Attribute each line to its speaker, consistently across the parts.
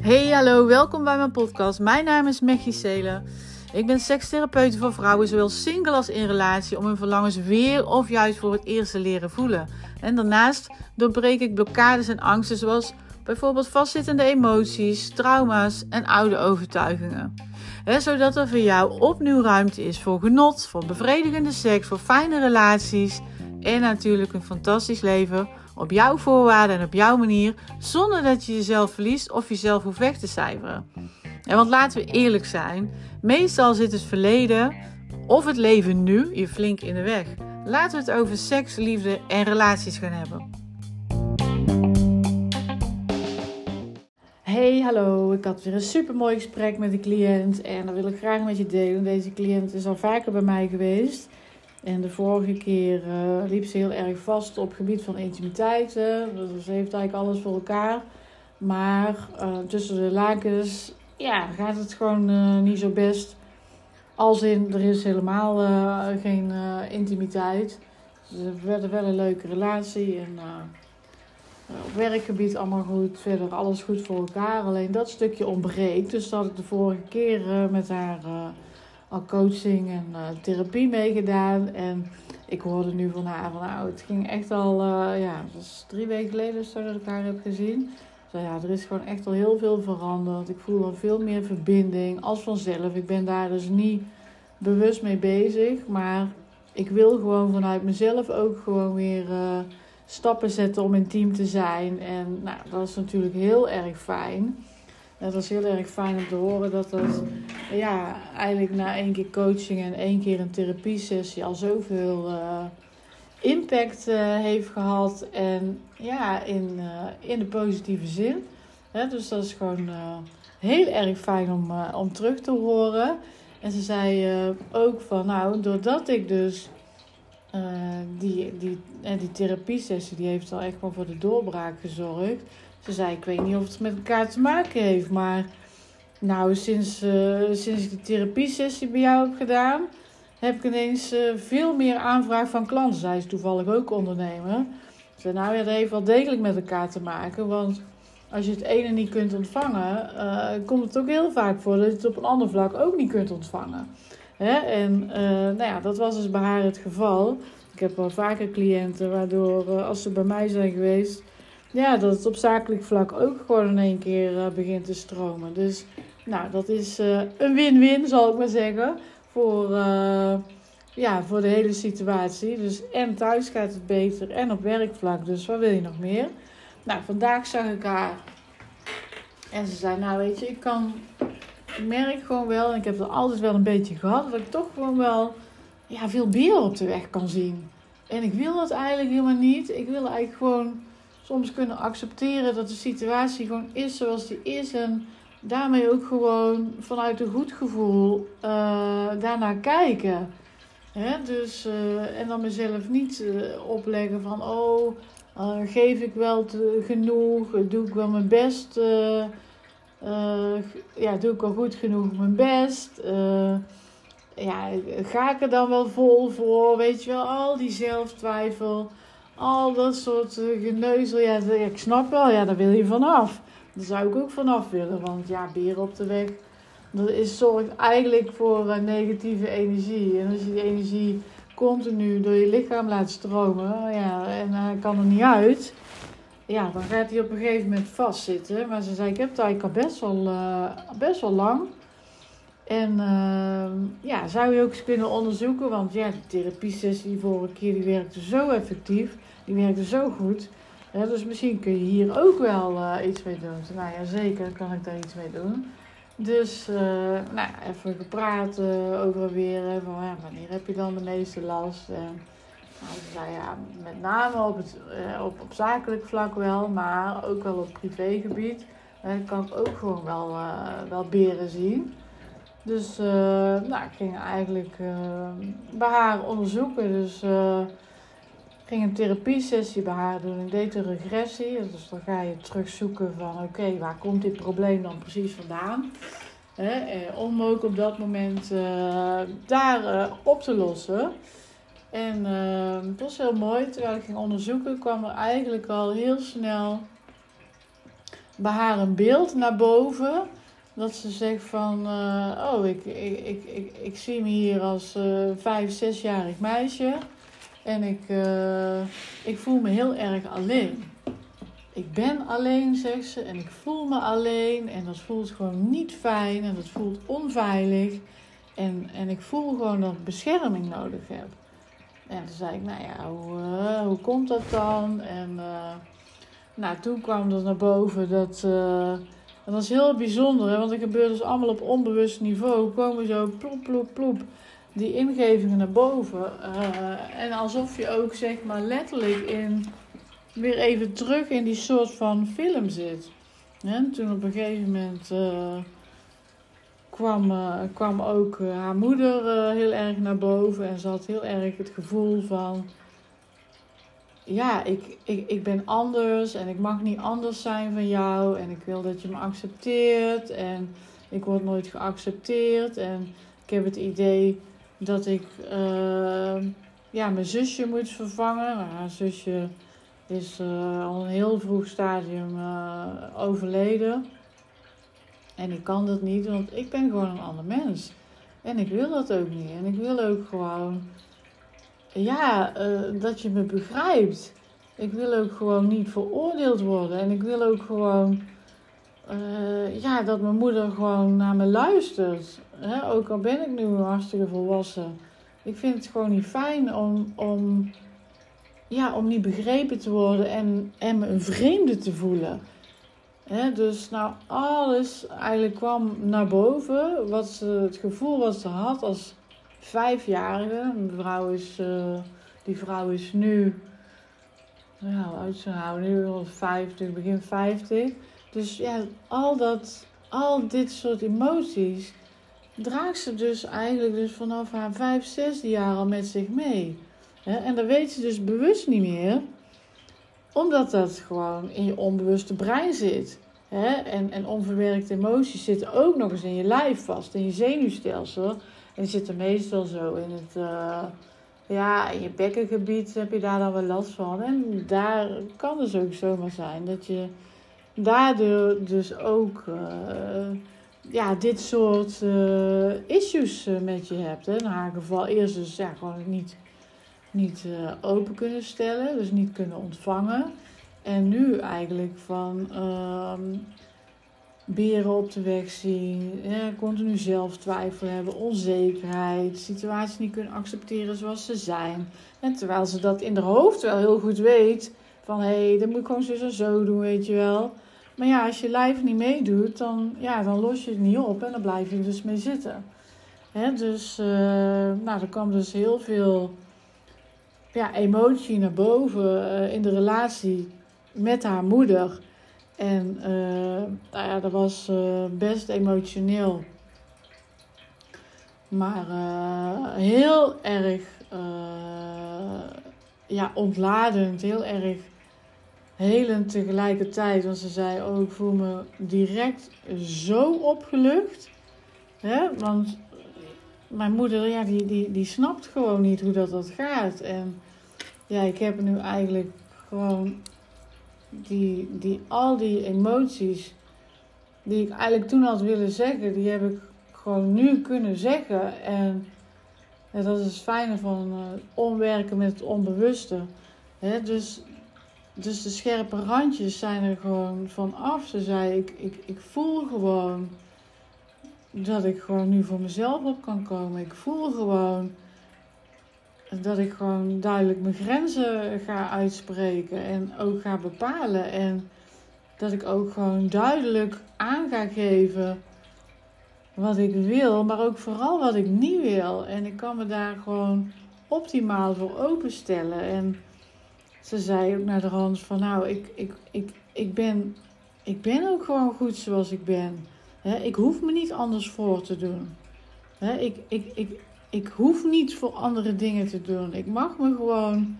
Speaker 1: Hey, hallo, welkom bij mijn podcast. Mijn naam is Mechie Selen. Ik ben sekstherapeut voor vrouwen, zowel single als in relatie, om hun verlangens weer of juist voor het eerst te leren voelen. En daarnaast doorbreek ik blokkades en angsten, zoals bijvoorbeeld vastzittende emoties, trauma's en oude overtuigingen. zodat er voor jou opnieuw ruimte is voor genot, voor bevredigende seks, voor fijne relaties en natuurlijk een fantastisch leven op jouw voorwaarden en op jouw manier, zonder dat je jezelf verliest of jezelf hoeft weg te cijferen. En want laten we eerlijk zijn, meestal zit het verleden of het leven nu je flink in de weg. Laten we het over seks, liefde en relaties gaan hebben. Hey, hallo. Ik had weer een super mooi gesprek met een cliënt en dat wil ik graag met je delen. Deze cliënt is al vaker bij mij geweest. En de vorige keer uh, liep ze heel erg vast op het gebied van intimiteit. Dus ze heeft eigenlijk alles voor elkaar. Maar uh, tussen de lakens ja, gaat het gewoon uh, niet zo best. Als in, er is helemaal geen intimiteit. Ze hebben wel een leuke relatie. En op werkgebied allemaal goed. Verder alles goed voor elkaar. Alleen dat stukje ontbreekt. Dus dat ik de vorige keer met haar al coaching en uh, therapie meegedaan. En ik hoorde nu van haar van nou, het ging echt al, uh, ja, dat is drie weken geleden zo dat ik haar heb gezien. Dus ja, er is gewoon echt al heel veel veranderd. Ik voel al veel meer verbinding als vanzelf. Ik ben daar dus niet bewust mee bezig, maar ik wil gewoon vanuit mezelf ook gewoon weer uh, stappen zetten om intiem te zijn. En nou, dat is natuurlijk heel erg fijn. Het was heel erg fijn om te horen dat dat ja, eigenlijk na één keer coaching en één keer een therapiesessie al zoveel uh, impact uh, heeft gehad. En ja, in, uh, in de positieve zin. dus dat is gewoon heel erg fijn om, om terug te horen. En ze zei ook van, nou, doordat ik dus die, die, en die therapiesessie, die heeft al echt wel voor de doorbraak gezorgd. Ze zei, ik weet niet of het met elkaar te maken heeft, maar nou, sinds, uh, sinds ik de therapiesessie bij jou heb gedaan, heb ik ineens uh, veel meer aanvraag van klanten. Zij is toevallig ook ondernemer. Zei, nou ja, dat heeft wel degelijk met elkaar te maken, want als je het ene niet kunt ontvangen, uh, komt het ook heel vaak voor dat je het op een ander vlak ook niet kunt ontvangen. Hè? En nou ja, dat was dus bij haar het geval. Ik heb wel vaker cliënten waardoor als ze bij mij zijn geweest, ja, dat het op zakelijk vlak ook gewoon in één keer begint te stromen. Dus nou, dat is uh, een win-win, zal ik maar zeggen, voor, uh, ja, voor de hele situatie. Dus en thuis gaat het beter en op werkvlak. Dus wat wil je nog meer? Nou, vandaag zag ik haar en ze zei, nou weet je, ik kan, ik merk gewoon wel, en ik heb er altijd wel een beetje gehad, dat ik toch gewoon wel ja, veel bier op de weg kan zien. En ik wil dat eigenlijk helemaal niet. Ik wil eigenlijk gewoon soms kunnen accepteren dat de situatie gewoon is zoals die is. En daarmee ook gewoon vanuit een goed gevoel uh, daarnaar kijken. Hè? Dus, uh, en dan mezelf niet uh, opleggen van, oh, geef ik wel genoeg, doe ik wel mijn best, ja, doe ik wel goed genoeg mijn best. ja, ga ik er dan wel vol voor, weet je wel, al die zelftwijfel al dat soort geneuzel. Ja, ik snap wel, ja, daar wil je vanaf. Daar zou ik ook vanaf willen, want ja, beren op de weg, dat is, zorgt eigenlijk voor uh, negatieve energie. En als je die energie continu door je lichaam laat stromen, ja, en uh, kan er niet uit, ja, dan gaat hij op een gegeven moment vastzitten. Maar ze zei, ik heb het eigenlijk al best wel, best wel lang. En ja, zou je ook eens kunnen onderzoeken, want ja, de therapiesessie vorige keer die werkte zo effectief. Die werkte zo goed. Dus misschien kun je hier ook wel uh, iets mee doen. Nou ja, zeker kan ik daar iets mee doen. Dus uh, nou, even gepraat over weer. Van, ja, wanneer heb je dan de meeste last? nou, zei ja, met name op, het, op, op zakelijk vlak wel, maar ook wel op privégebied. kan ik ook gewoon wel, wel beren zien. Dus nou, ik ging eigenlijk bij haar onderzoeken. Dus ging een therapiesessie bij haar doen. Ik deed een regressie. Dus dan ga je terugzoeken van oké, waar komt dit probleem dan precies vandaan? om ook op dat moment uh, daar uh, op te lossen. En uh, het was heel mooi. Terwijl ik ging onderzoeken, kwam er eigenlijk al heel snel bij haar een beeld naar boven. Dat ze zegt van, oh, ik, ik, ik, ik, ik zie me hier als vijf, zesjarig meisje. En ik, uh, ik voel me heel erg alleen. Ik ben alleen, zegt ze, en ik voel me alleen. En dat voelt gewoon niet fijn en dat voelt onveilig. En, en ik voel gewoon dat ik bescherming nodig heb. En toen zei ik, nou ja, hoe, uh, hoe komt dat dan? En uh, nou, toen kwam er naar boven dat... Dat is heel bijzonder, hè? want het gebeurt dus allemaal op onbewust niveau. Komen zo plop, plop, plop die ingevingen naar boven. en alsof je ook zeg maar letterlijk in weer even terug in die soort van film zit. En toen op een gegeven moment uh, kwam, uh, kwam ook haar moeder heel erg naar boven. En ze had heel erg het gevoel van... Ja, ik, ik, ik ben anders en ik mag niet anders zijn van jou. En ik wil dat je me accepteert. En ik word nooit geaccepteerd. En ik heb het idee dat ik ja, mijn zusje moet vervangen. Maar haar zusje is uh, al een heel vroeg stadium uh, overleden. En ik kan dat niet, want ik ben gewoon een ander mens. En ik wil dat ook niet. En ik wil ook gewoon, ja, dat je me begrijpt. Ik wil ook gewoon niet veroordeeld worden. En ik wil ook gewoon, ja, dat mijn moeder gewoon naar me luistert. Hè? Ook al ben ik nu hartstikke volwassen. Ik vind het gewoon niet fijn om, om ja, om niet begrepen te worden en, en me een vreemde te voelen. He, dus nou, alles eigenlijk kwam naar boven. Wat ze, het gevoel wat ze had als vijfjarige. Mevrouw is, uh, die vrouw is nu, ja, hoe oud ze nou, nu 50, begin 50. Dus ja, al, dat, al dit soort emoties draagt ze dus eigenlijk dus vanaf haar vijf, zesde jaar al met zich mee. En dat weet je dus bewust niet meer, omdat dat gewoon in je onbewuste brein zit. En, en onverwerkte emoties zitten ook nog eens in je lijf vast, in je zenuwstelsel. En die zitten meestal zo in het, uh, ja, in je bekkengebied heb je daar dan wel last van. En daar kan dus ook zomaar zijn dat je daardoor dus ook uh, ja, dit soort uh, issues met je hebt. Hè. In haar geval eerst dus ja, gewoon niet niet open kunnen stellen, dus niet kunnen ontvangen. En nu eigenlijk van uh, beren op de weg zien, continu zelftwijfel hebben, onzekerheid, situaties niet kunnen accepteren zoals ze zijn. En terwijl ze dat in haar hoofd wel heel goed weet, van hé, hey, dat moet ik gewoon zo en zo doen, weet je wel. Maar ja, als je lijf niet meedoet, dan, ja, dan los je het niet op en dan blijf je dus mee zitten. Hè, dus, uh, nou, er kwam dus heel veel ja, emotie naar boven uh, in de relatie met haar moeder. En uh, nou ja, dat was best emotioneel. Maar heel erg ja, ontladend, heel erg helend tegelijkertijd. Want ze zei oh, ik voel me direct zo opgelucht. Hè? Want mijn moeder, ja, die, die, die snapt gewoon niet hoe dat, dat gaat. En ja, ik heb nu eigenlijk gewoon die, die, al die emoties die ik eigenlijk toen had willen zeggen, die heb ik gewoon nu kunnen zeggen. En dat is het fijne van uh, omwerken met het onbewuste. Hè? Dus, dus de scherpe randjes zijn er gewoon vanaf. Ze zei, ik, ik, ik voel gewoon dat ik gewoon nu voor mezelf op kan komen. Ik voel gewoon dat ik gewoon duidelijk mijn grenzen ga uitspreken en ook ga bepalen. En dat ik ook gewoon duidelijk aan ga geven wat ik wil, maar ook vooral wat ik niet wil. En ik kan me daar gewoon optimaal voor openstellen. En ze zei ook naar de hand van nou, ik, ik, ik, ik, ben, ik ben ook gewoon goed zoals ik ben ik hoef me niet anders voor te doen. ik, ik, ik, ik hoef niet voor andere dingen te doen. Ik mag me gewoon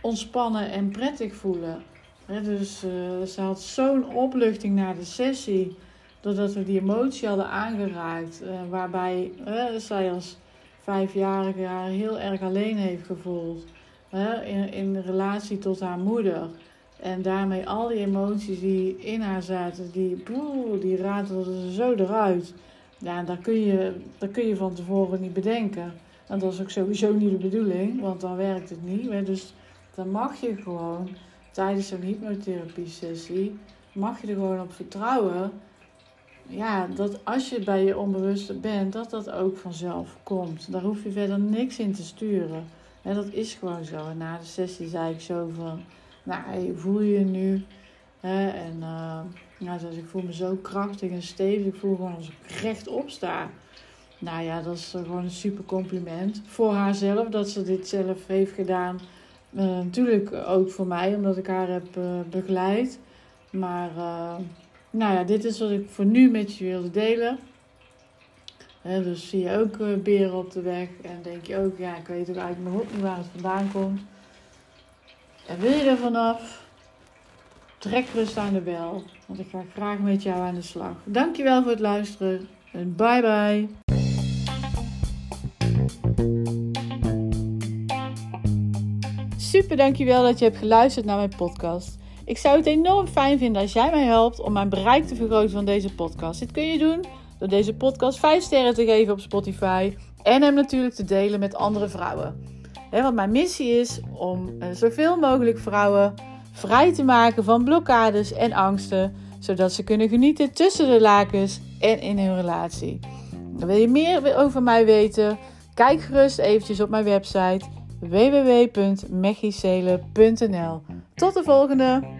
Speaker 1: ontspannen en prettig voelen. dus uh, ze had zo'n opluchting na de sessie. Doordat we die emotie hadden aangeraakt. Uh, waarbij zij als vijfjarige haar heel erg alleen heeft gevoeld. Hè, in, in relatie tot haar moeder. En daarmee al die emoties die in haar zaten, die, boe, die ratelden ze zo eruit. Ja, dat kun, je, dat kun je van tevoren niet bedenken. En dat is ook sowieso niet de bedoeling, want dan werkt het niet. Dus dan mag je gewoon tijdens zo'n hypnotherapie sessie, mag je er gewoon op vertrouwen. Ja, dat als je bij je onbewuste bent, dat dat ook vanzelf komt. Daar hoef je verder niks in te sturen. En dat is gewoon zo. En na de sessie zei ik zo van, nou, voel je je nu? en uh, nou, dus ik voel me zo krachtig en stevig. Ik voel gewoon als ik rechtop sta. Nou ja, dat is gewoon een super compliment voor haarzelf dat ze dit zelf heeft gedaan. Uh, natuurlijk ook voor mij, omdat ik haar heb uh, begeleid. Maar nou ja, dit is wat ik voor nu met je wilde delen. Dus zie je ook beren op de weg en denk je ook, ja, ik weet ook eigenlijk nog niet waar het vandaan komt. En wil je er vanaf? Trek rust aan de bel, want ik ga graag met jou aan de slag. Dankjewel voor het luisteren en bye bye. Super dankjewel dat je hebt geluisterd naar mijn podcast. Ik zou het enorm fijn vinden als jij mij helpt om mijn bereik te vergroten van deze podcast. Dit kun je doen door deze podcast 5 sterren te geven op Spotify en hem natuurlijk te delen met andere vrouwen. want mijn missie is om eh, zoveel mogelijk vrouwen vrij te maken van blokkades en angsten, zodat ze kunnen genieten tussen de lakens en in hun relatie. Wil je meer over mij weten? Kijk gerust eventjes op mijn website www.mechicele.nl. Tot de volgende!